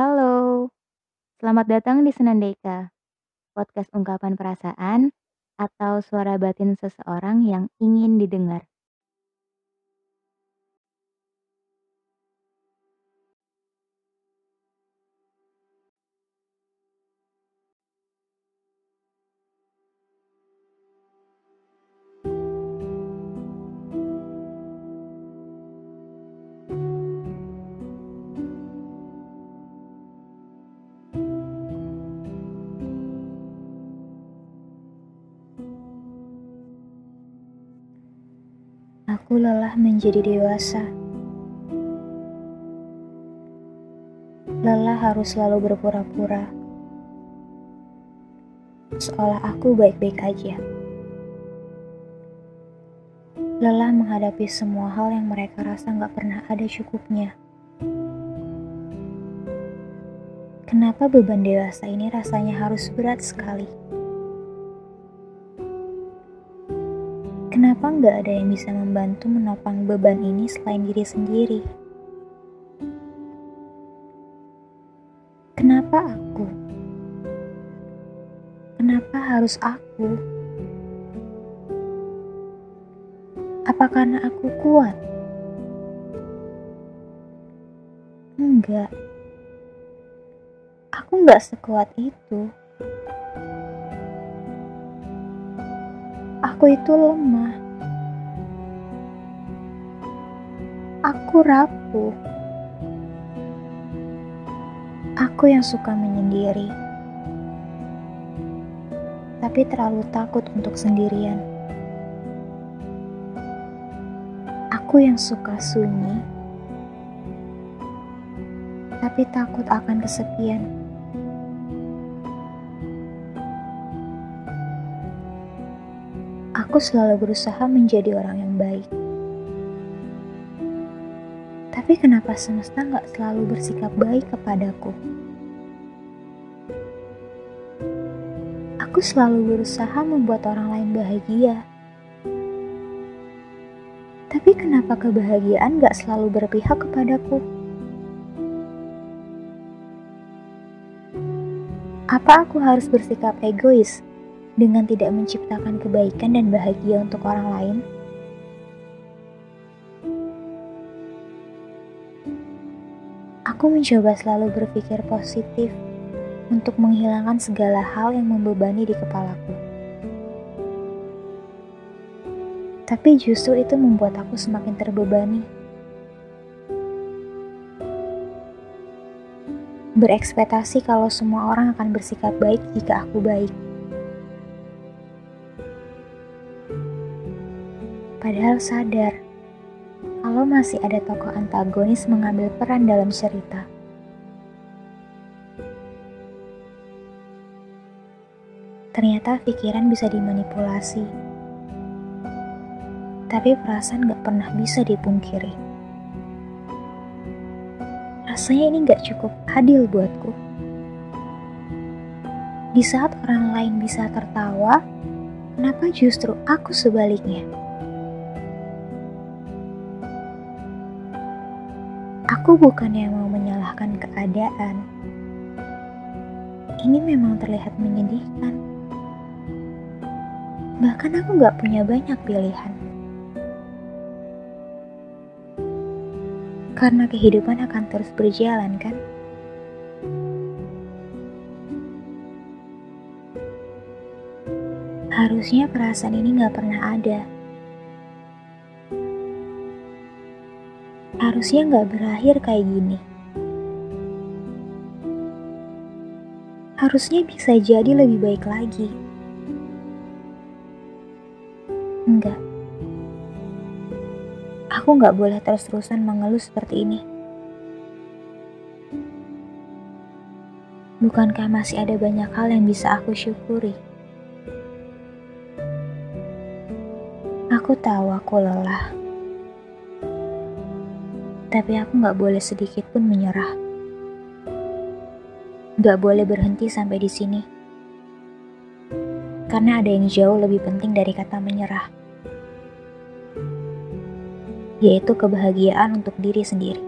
Halo, selamat datang di Senandeka, podcast ungkapan perasaan atau suara batin seseorang yang ingin didengar. Aku lelah menjadi dewasa. Lelah harus selalu berpura-pura. Seolah aku baik-baik aja. Lelah menghadapi semua hal yang mereka rasa gak pernah ada cukupnya. Kenapa beban dewasa ini rasanya harus berat sekali? Kenapa nggak ada yang bisa membantu menopang beban ini selain diri sendiri? Kenapa aku? Kenapa harus aku? Apa karena aku kuat? Enggak. Aku nggak sekuat itu. Aku itu lemah. Aku rapuh. Aku yang suka menyendiri, tapi terlalu takut untuk sendirian. Aku yang suka sunyi, tapi takut akan kesepian. Aku selalu berusaha menjadi orang yang baik. Tapi kenapa semesta nggak selalu bersikap baik kepadaku? Aku selalu berusaha membuat orang lain bahagia. Tapi kenapa kebahagiaan nggak selalu berpihak kepadaku? Apa aku harus bersikap egois dengan tidak menciptakan kebaikan dan bahagia untuk orang lain? Aku mencoba selalu berpikir positif untuk menghilangkan segala hal yang membebani di kepalaku. Tapi justru itu membuat aku semakin terbebani. Berekspektasi kalau semua orang akan bersikap baik jika aku baik. Padahal sadar kalau masih ada tokoh antagonis mengambil peran dalam cerita. Ternyata pikiran bisa dimanipulasi. Tapi perasaan gak pernah bisa dipungkiri. Rasanya ini gak cukup adil buatku. Di saat orang lain bisa tertawa, kenapa justru aku sebaliknya? Aku bukan yang mau menyalahkan keadaan. Ini memang terlihat menyedihkan. Bahkan aku gak punya banyak pilihan. Karena kehidupan akan terus berjalan, kan? Harusnya perasaan ini gak pernah ada. Harusnya nggak berakhir kayak gini. Harusnya bisa jadi lebih baik lagi. Enggak. Aku nggak boleh terus-terusan mengeluh seperti ini. Bukankah masih ada banyak hal yang bisa aku syukuri? Aku tahu aku lelah tapi aku gak boleh sedikit pun menyerah. Gak boleh berhenti sampai di sini. Karena ada yang jauh lebih penting dari kata menyerah. Yaitu kebahagiaan untuk diri sendiri.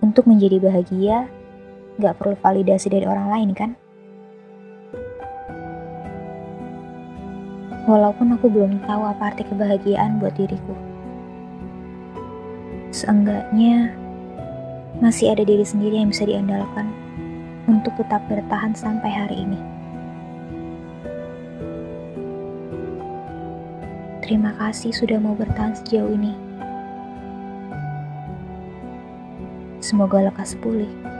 Untuk menjadi bahagia, gak perlu validasi dari orang lain kan? Walaupun aku belum tahu apa arti kebahagiaan buat diriku. Seenggaknya, masih ada diri sendiri yang bisa diandalkan untuk tetap bertahan sampai hari ini. Terima kasih sudah mau bertahan sejauh ini. Semoga lekas pulih.